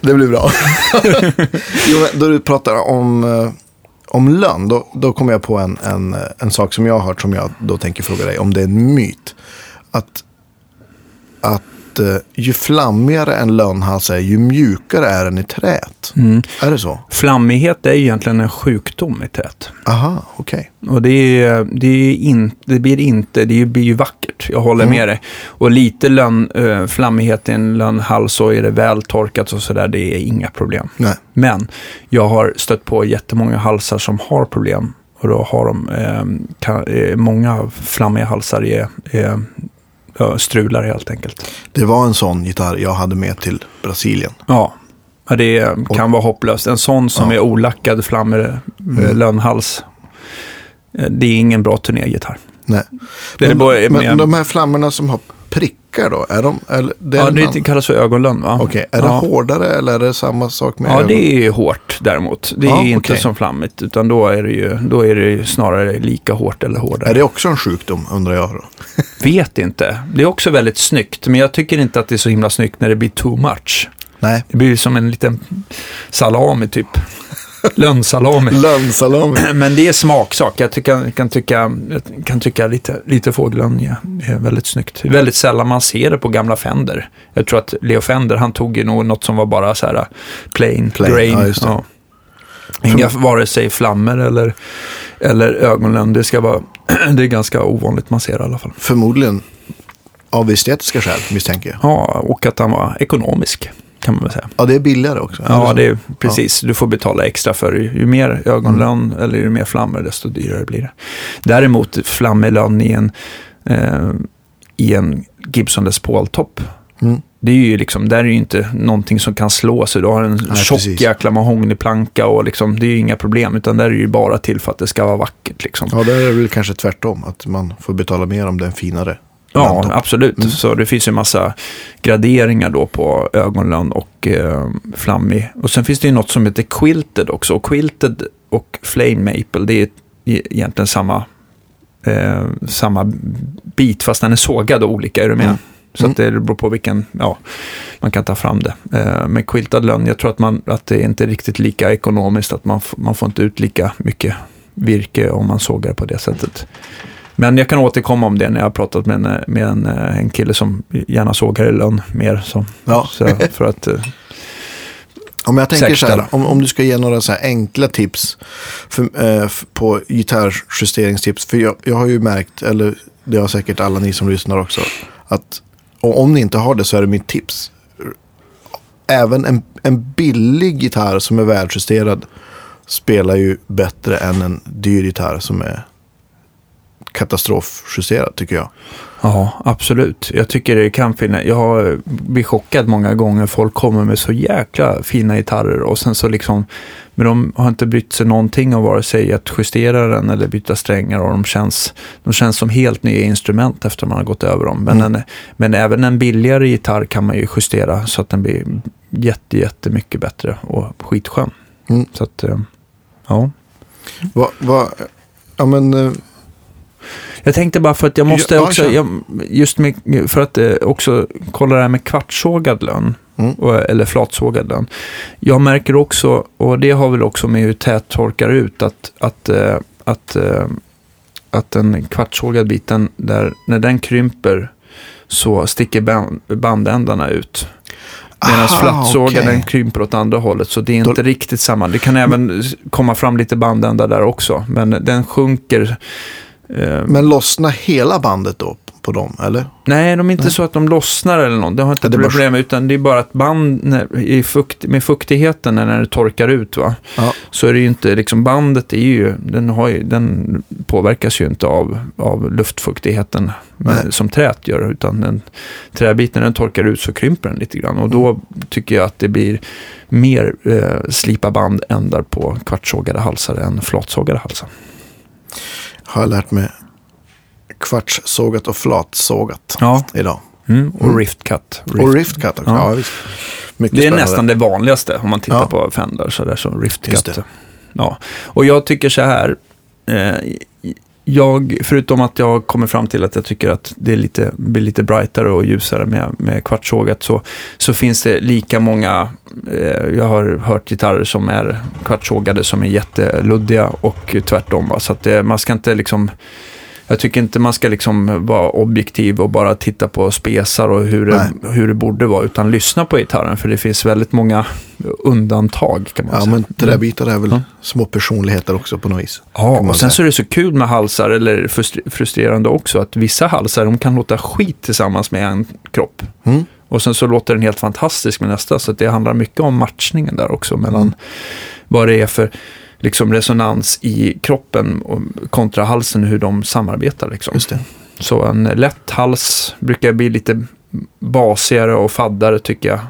det blir bra. jo, men då du pratar om, eh, om lön, då, då kommer jag på en, en, en sak som jag har hört som jag då tänker fråga dig om det är en myt. Att, att eh, ju flammigare en lönnhals är, ju mjukare är den i träet. Mm. Är det så? Flammighet är egentligen en sjukdom i träet. Aha, okej. Och det, är, det, är in, det blir inte, det blir ju vackert, jag håller Mm. med dig. Och lite lönn, äh, flammighet i en lönnhals så är det väl torkat och sådär, det är inga problem. Nej. Men jag har stött på jättemånga halsar som har problem. Och då har de eh, kan, eh, många flammiga halsar är, är ja, strular helt enkelt. Det var en sån gitarr jag hade med till Brasilien. Ja, det kan vara hopplöst. En sån som Ja. är olackad flammer, mm. lönnhals. eh, Det är ingen bra turnégitarr. Nej. Det Men, bara- men de här flammorna som har prickar då? Är de, eller, det Ja, det kallas för ögonlönn va? Okej, är ja. det hårdare eller är det samma sak med Ja, ögon? det är hårt däremot. Det är Ja, inte okej. som flammigt, utan då är, det ju, då är det snarare lika hårt eller hårdare. Är det också en sjukdom undrar jag då? Vet inte. Det är också väldigt snyggt, men jag tycker inte att det är så himla snyggt när det blir too much. Nej. Det blir som en liten salami typ. Lönnsalami. Lönnsalami. Men det är smaksak. Jag tycker, kan tycka, kan tycka lite, lite fågelön ja, är väldigt snyggt. Det är väldigt sällan man ser det på gamla Fender. Jag tror att Leo Fender, han tog ju nog något som var bara så här uh, plain, Plain, grain. ja, det. Inga vare sig flammor eller, eller ögonlön. Det, ska vara, det är ganska ovanligt man ser det i alla fall. Förmodligen av estetiska skäl misstänker jag. Ja, och att han var ekonomisk kan man väl säga. Ja, det är billigare också. Ja, det är precis. Du får betala extra för ju, ju mer ögonlön eller ju mer flammor desto dyrare blir det. Däremot flammelön i en, eh, i en Gibson Les Paul-topp. Mm. Det är ju liksom, där är ju inte någonting som kan slå sig. Du har en Nej, tjock precis. jäkla mahognyplanka och liksom, det är ju inga problem. Utan där är det ju bara till för att det ska vara vackert. Liksom. Ja, där är det väl kanske tvärtom. Att man får betala mer om det är finare. Ja, landtopp. absolut. Mm. Så det finns ju en massa graderingar då på ögonlön och eh, flammig. Och sen finns det ju något som heter quilted också. Och quilted och flame maple, det är e- egentligen samma, eh, samma bit fast den är sågad och olika. Är du med? Mm. Så att det beror på vilken, ja, man kan ta fram det. Eh, med quiltad lönn, jag tror att, man, att det är inte riktigt lika ekonomiskt, att man, man får inte ut lika mycket virke om man sågar på det sättet. Men jag kan återkomma om det när jag har pratat med en, med en, eh, en kille som gärna sågar i lönn mer. Så, Ja. så för att, eh, Om jag tänker så här, om, om du ska ge några så här enkla tips för, eh, på gitarrjusteringstips. För jag, jag har ju märkt, eller det har säkert alla ni som lyssnar också, att om ni inte har det så är det mitt tips. Även en, en billig gitarr som är väljusterad spelar ju bättre än en dyr gitarr som är katastrofjusterad tycker jag. ja, absolut. Jag tycker det kan finnas, jag har blivit chockad många gånger. Folk kommer med så jäkla fina gitarrer och sen så liksom, men de har inte brytt sig någonting om vare sig att justera den eller byta strängar och de känns, de känns som helt nya instrument efter man har gått över dem. Men, Mm. en, men även en billigare gitarr kan man ju justera så att den blir jätte, jättemycket bättre och skitskön. Mm. Så att, eh, ja. Va, va, ja men, eh, Jag tänkte bara för att jag måste också, jag, just med, för att eh, också kolla det här med kvartssågad lön. Mm. Och, eller flatsågad lön. Jag märker också, och det har väl också med hur tät torkar ut, att, att, eh, att, eh, att den kvartssågad biten, där, när den krymper så sticker band, bandändarna ut. Medan okej. den krymper åt andra hållet, så det är Då- inte riktigt samma. Det kan även komma fram lite bandändar där också, men den sjunker eh, men lossna hela bandet då på dem, eller? Nej, de är inte så att de lossnar eller något. Det har inte Ja, det bara- problem med, utan det är bara att band när, i fukt, med fuktigheten när det torkar ut, va? Ja. så är det ju inte, liksom bandet är ju, den, har ju, den påverkas ju inte av, av luftfuktigheten Nej. eh, som träet gör, utan den, träbiten när den torkar ut så krymper den lite grann. Och då tycker jag att det blir mer eh, slipa bandändar på kvartssågade halsar än flatsågade halsar. Har jag lärt mig kvartssågat och flatsågat Ja, idag. mm. och Mm. rift. Och rift cut också. Ja. Ja. Det är spännande. nästan det vanligaste om man tittar Ja. på Fender. Så där, Just riftcut. Ja. Och jag tycker så här. Eh, jag, förutom att jag kommer fram till att jag tycker att det är lite, blir lite brightare och ljusare med, med kvartssågat så, så finns det lika många, eh, jag har hört gitarrer som är kvartssågade som är jätteluddiga och tvärtom. Va? Så att det, man ska inte liksom, jag tycker inte man ska liksom vara objektiv och bara titta på spesar och hur det, hur det borde vara, utan lyssna på gitarren. För det finns väldigt många undantag kan man Ja, säga. men träbitar är väl Ja. små personligheter också på något vis. Ja, och sen säga. så är det så kul med halsar, eller frustr- frustrerande också, att vissa halsar de kan låta skit tillsammans med en kropp. Mm. Och sen så låter den helt fantastisk med nästa, så det handlar mycket om matchningen där också mellan Mm. vad det är för liksom resonans i kroppen och kontra halsen, hur de samarbetar. Liksom. Så en lätt hals brukar bli lite basigare och faddare tycker jag.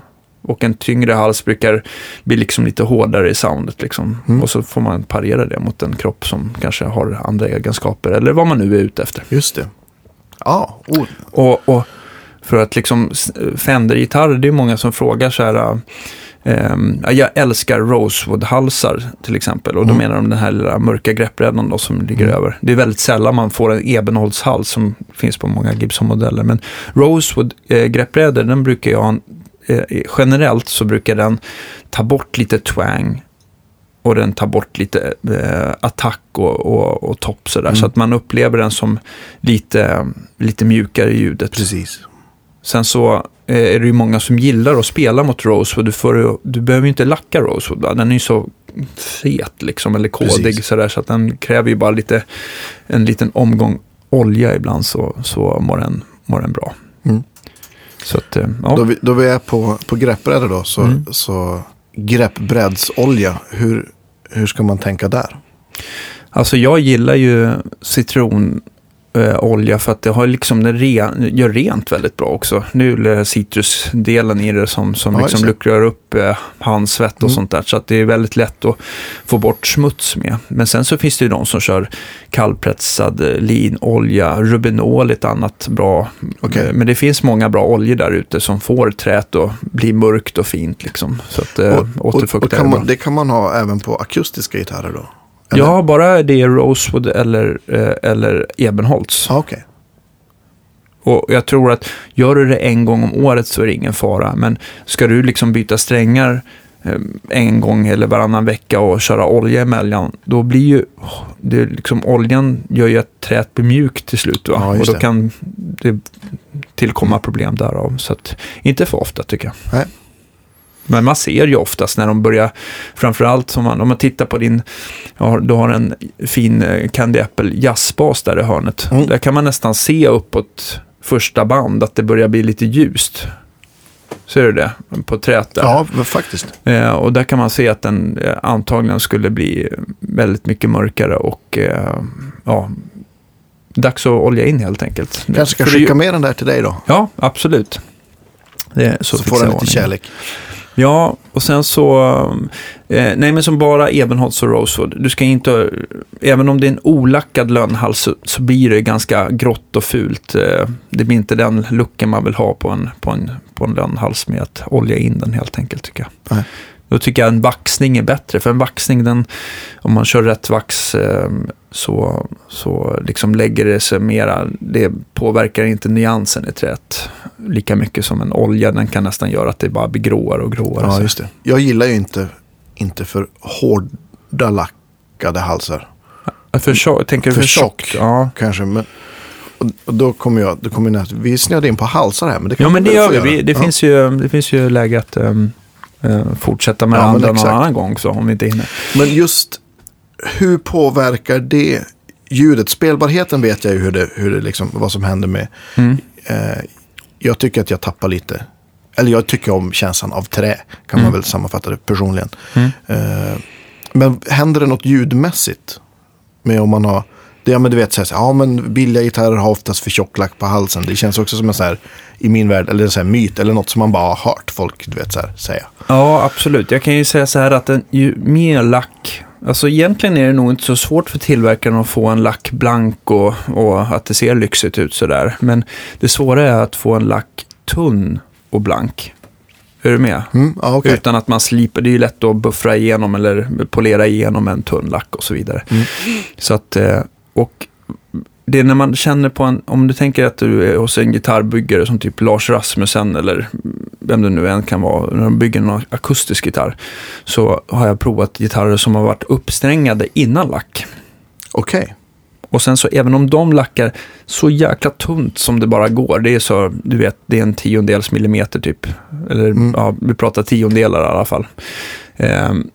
Och en tyngre hals brukar bli liksom lite hårdare i soundet. Liksom. Mm. Och så får man parera det mot en kropp som kanske har andra egenskaper. Eller vad man nu är ute efter. Just det. Ja, oh, Och, och för att liksom Fender-gitarrer, det är många som frågar så här. Ja, jag älskar Rosewood-halsar till exempel. Och då Mm. menar de den här lilla mörka greppbrädan då som ligger Mm. över. Det är väldigt sällan man får en ebenholtshals som finns på många Gibson-modeller. Men Rosewood-greppbrädor, den brukar jag, eh, generellt så brukar den ta bort lite twang. Och den tar bort lite eh, attack och, och, och topp sådär. Mm. Så att man upplever den som lite, lite mjukare i ljudet. precis. Sen så eh, är det ju många som gillar att spela mot Rosewood. Du, får, du behöver ju inte lacka Rosewood. Va? Den är ju så fet liksom, eller kodig sådär. Så att den kräver ju bara lite, en liten omgång olja ibland så, så mår, den, mår den bra. Mm. Så att, eh, ja. Då, vi, då vi är på, på greppbrädor då, så, Mm. så greppbrädsolja, hur, hur ska man tänka där? Alltså jag gillar ju citronolja för att det har liksom, det ren, gör rent väldigt bra också. Nu är det citrusdelen i det som, som Ja, liksom luckrar upp eh, handsvett och Mm. sånt där. Så att det är väldigt lätt att få bort smuts med. Men sen så finns det ju de som kör kallpressad eh, linolja, rubinol ett annat bra. Okej. Eh, Men det finns många bra oljor där ute som får träet att bli mörkt och fint liksom. Så att eh, Och, och, och kan man, det kan man ha även på akustiska gitarrer då? Eller? Ja, bara det är Rosewood eller, eh, eller Ebenholts. Ah, Okej. Och jag tror att gör du det en gång om året så är det ingen fara. Men ska du liksom byta strängar eh, en gång eller varannan vecka och köra olja emellan, då blir ju det är liksom, oljan gör ju att träet blir mjukt till slut. Va? Ja, och då det. kan det tillkomma problem därav. Så att, inte för ofta tycker jag. Nej. Men man ser ju oftast när de börjar, framförallt om man, om man tittar på din, ja, du har en fin eh, Candy Apple jazzbas där i hörnet. Mm. Där kan man nästan se uppåt första band att det börjar bli lite ljust. Ser du det? På träet där. Ja, faktiskt. Eh, och där kan man se att den eh, antagligen skulle bli väldigt mycket mörkare och eh, ja, dags att olja in helt enkelt. Kanske ska skicka med den där till dig då. Ja, absolut. Så, så, får den lite ordning. kärlek. Ja, och sen så, eh, nej men som bara Ebenholts och Rosewood. Du ska inte, även om det är en olackad lönnhals så, så blir det ganska grått och fult. Eh, det blir inte den looken man vill ha på en, på en, på en lönnhals med att olja in den helt enkelt tycker jag. Nej. Då tycker jag en vaxning är bättre, för en vaxning, den, om man kör rätt vax eh, så, så liksom lägger det sig mera, det påverkar inte nyansen i träet lika mycket som en olja. Den kan nästan göra att det bara blir gråare och gråare. Ja, just det. Jag gillar ju inte, inte för hårda lackade halsar. För tjock, tänker du För för tjock? tjock. Ja. Kanske, men och, då kommer jag, då kommer jag, vi snöade in på halsar här, men det ja, men det gör vi. vi det, ja. finns ju, det finns ju läge att um, eh, fortsätta med Ja, andra någon annan gång, så om vi inte hinner. Men just hur påverkar det ljudet? Spelbarheten vet jag ju hur det, hur det liksom, vad som händer med. Mm. Eh, jag tycker att jag tappar lite. Eller jag tycker om känslan av trä. Kan Mm. man väl sammanfatta det personligen. Mm. Eh, men händer det något ljudmässigt? Med om man har... Ja, men du vet, så här, ja men billiga gitarrer har oftast för tjock lack på halsen. Det känns också som en så här, i min värld, eller en så här myt, eller något som man bara har hört folk, du vet, så här, säga. Ja, absolut. Jag kan ju säga så här att en, ju mer lack, alltså egentligen är det nog inte så svårt för tillverkaren att få en lack blank och, och att det ser lyxigt ut sådär. Men det svåra är att få en lack tunn och blank. Är du med? Mm, ja, okej. Utan att man slipar, det är ju lätt att buffra igenom eller polera igenom en tunn lack och så vidare. Mm. Så att, eh, och det är när man känner på en, om du tänker att du är hos en gitarrbyggare som typ Lars Rasmussen eller vem det nu än kan vara, när de bygger en akustisk gitarr, så har jag provat gitarrer som har varit uppsträngade innan lack. Okej. Och sen så även om de lackar så jäkla tunt som det bara går, det är så, du vet, det är en tiondels millimeter typ. Eller Mm. ja, vi pratar tiondelar i alla fall. Ehm,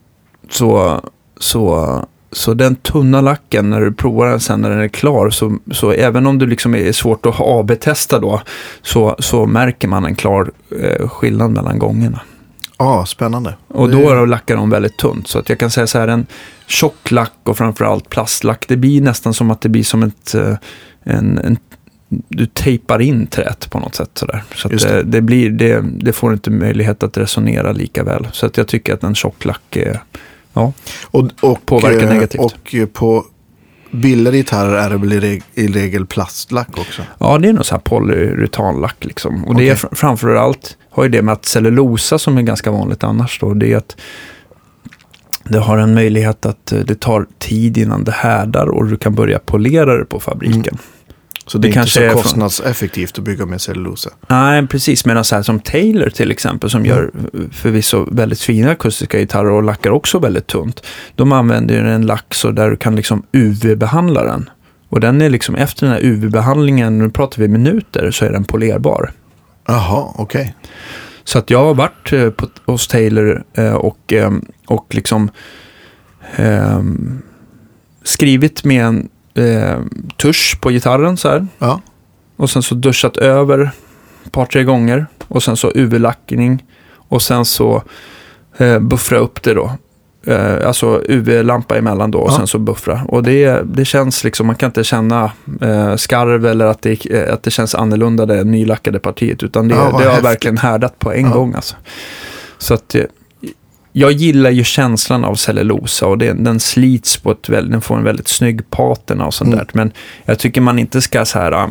så, så, så den tunna lacken, när du provar den sen när den är klar, så, så även om du liksom är svårt att AB-testa då, så, så märker man en klar eh, skillnad mellan gångerna. Ja, spännande. Och Det- då lackar de väldigt tunt. Så att jag kan säga så här, en tjock lack och framförallt plastlack, det blir nästan som att det blir som ett, eh, en, en du tejpar in träet på något sätt. Sådär. Så det. det. Det, blir, det, det får inte möjlighet att resonera lika väl. Så att jag tycker att en tjock lack är, ja, Och, och, Påverkar eh, negativt. Och eh, på billigare gitarrer är det väl i, reg- i regel plastlack också. ja det är nog så här polyuretanlack liksom. Och det är fr- framförallt, har ju det med att cellulosa som är ganska vanligt annars då, det är att det har en möjlighet att eh, det tar tid innan det härdar och du kan börja polera det på fabriken. Så det, Det är kanske inte så från- kostnadseffektivt att bygga med cellulosa. Nej, precis. Medan så här som Taylor till exempel, som gör förvisso väldigt fina akustiska gitarrer och lackar också väldigt tunt. De använder ju en lack så där du kan liksom UV-behandla den. Och den är liksom efter den här UV-behandlingen, nu pratar vi minuter, så är den polerbar. Jaha, okej. Så att jag har varit eh, på, hos Taylor eh, och, eh, och liksom eh, skrivit med en eh, tusch på gitarren så här. Ja. Och sen så duschat över ett par, tre gånger. Och sen så UV-lackning. Och sen så eh, buffra upp det då. Eh, alltså UV-lampa emellan då och Ja. sen så buffra. Och det, det känns liksom, man kan inte känna eh, skarv eller att det, eh, att det känns annorlunda det nylackade partiet. Utan det, Ja, det har verkligen härdat på en Ja. gång alltså. Så att eh, jag giglar ju känslan av cellulosa och det, den slits på ett väldigt, den får en väldigt snygg patina och sånt Mm. där. Men jag tycker man inte ska så här, äh,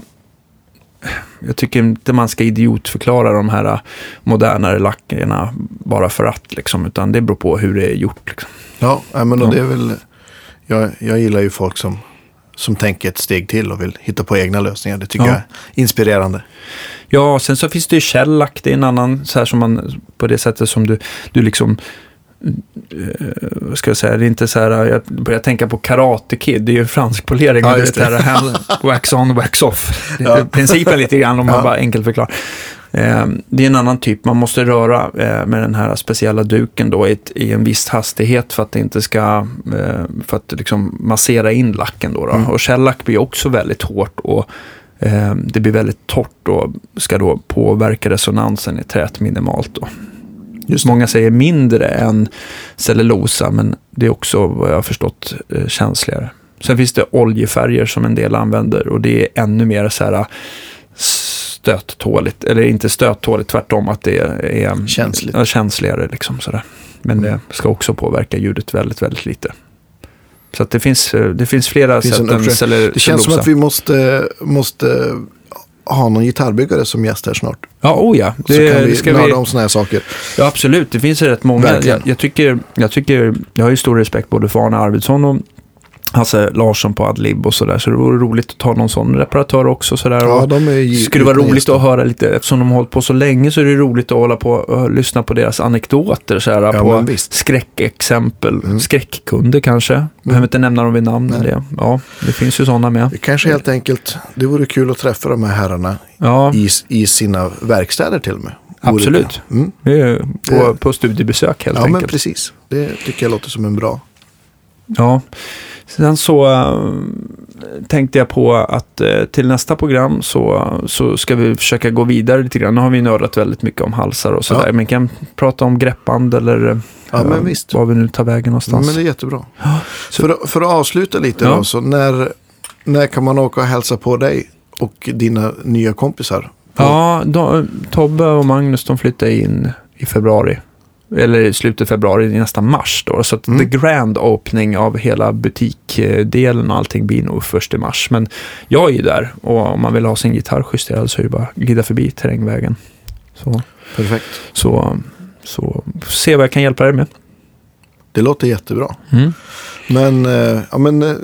jag tycker inte man ska idiotförklara de här äh, modernare lackerna bara för att liksom, utan det beror på hur det är gjort. Liksom. Ja, nej, men och det är väl... Jag, jag gillar ju folk som, som tänker ett steg till och vill hitta på egna lösningar. Det tycker Ja. jag är inspirerande. Ja, sen så finns det ju källack, det är en annan, så här som man, på det sättet som du, du liksom, vad ska jag säga, det är inte så här, jag börjar tänka på Karate Kid, det är ju fransk polering, Ja, det. här, hand- wax on, wax off. Ja. Principen lite grann, om man Ja. bara enkelt förklarar. Eh, Det är en annan typ, man måste röra eh, med den här speciella duken då i, ett, i en viss hastighet för att det inte ska, för att liksom massera in lacken då. då. Mm. Och källack blir också väldigt hårt och det blir väldigt torrt och ska då påverka resonansen i träet minimalt då. Just det. Många säger mindre än cellulosa, men det är också vad jag har förstått eh, känsligare. Sen finns det oljefärger som en del använder och det är ännu mer så här eh, stöttåligt, eller inte stöttåligt, tvärtom att det är Känsligt. Ja, känsligare. Liksom, sådär. Men det ska också påverka ljudet väldigt, väldigt lite. Så det, finns, eh, det finns flera finns en sätt cellul- Det känns som att vi måste, måste ha någon gitarrbyggare som gäst här snart. Ja, oh ja. så kan Det, vi det ska nörda vi, om sådana här saker. ja, absolut. Det finns rätt många. Jag, jag, tycker, jag, tycker, jag har ju stor respekt både för Arne Arvidsson och Hasse Larsson på Adlib och sådär. Så det vore roligt att ta någon sån reparatör också. Sådär. Ja, de är skulle vara roligt gäster. att höra lite, eftersom de har hållit på så länge så är det roligt att hålla på och lyssna på deras anekdoter. Såhär, Ja, på men skräckexempel, Mm. skräckkunder kanske. Behöver inte nämna dem vid namn. Men det, ja, det finns ju sådana med. Det kanske helt enkelt, det vore kul att träffa de här herrarna Ja, i, i sina verkstäder till och med. Absolut. Mm. på, på studiebesök helt Ja, men enkelt. precis. Det tycker jag låter som en bra. Ja. Sen så äh, tänkte jag på att äh, till nästa program så, så ska vi försöka gå vidare lite grann. Nu har vi nördat väldigt mycket om halsar och sådär. Ja. Men kan prata om greppband eller äh, Ja, men visst. var vi nu tar vägen Ja, någonstans. men det är jättebra. så- För, att- för att avsluta lite Ja. då, så när, när kan man åka och hälsa på dig och dina nya kompisar? På- Ja, de, Tobbe och Magnus de flyttade in i februari. Eller i slutet av februari, nästan mars då. Så att Mm. the grand opening av hela butikdelen och allting blir nog först i mars. Men jag är ju där och om man vill ha sin gitarr justerad så är det bara att glida förbi terrängvägen. Så, Perfekt. så, så se vad jag kan hjälpa dig med. Det låter jättebra. Mm. Men, eh, ja, men eh,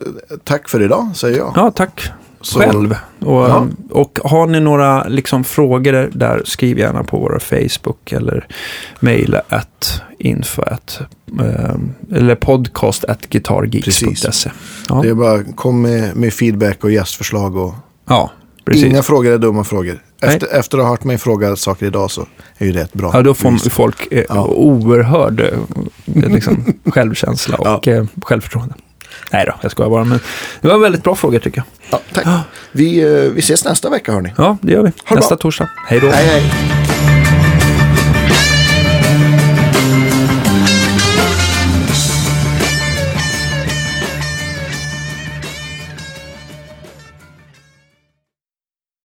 tack för idag, säger jag. Ja, tack Så- själv. Och, Ja. och har ni några liksom, frågor där, skriv gärna på våra Facebook eller mejla at info at, eh, eller podcast at guitargeeks.se. Ja. Det är bara kom med, med feedback och gästförslag. Och, ja, precis. inga frågor är dumma frågor. Nej. Efter, efter att ha hört mig fråga saker idag så är ju det ett bra Ja, då får bevis. folk eh, Ja. oerhörd eh, liksom, självkänsla och eh, självförtroende. Nej då, jag skojar bara. Men det var en väldigt bra fråga tycker jag. Ja, tack. Vi, eh, vi ses nästa vecka hörni. Ja, det gör vi. Ha Nästa bra. torsdag. Hej då. Hej hej.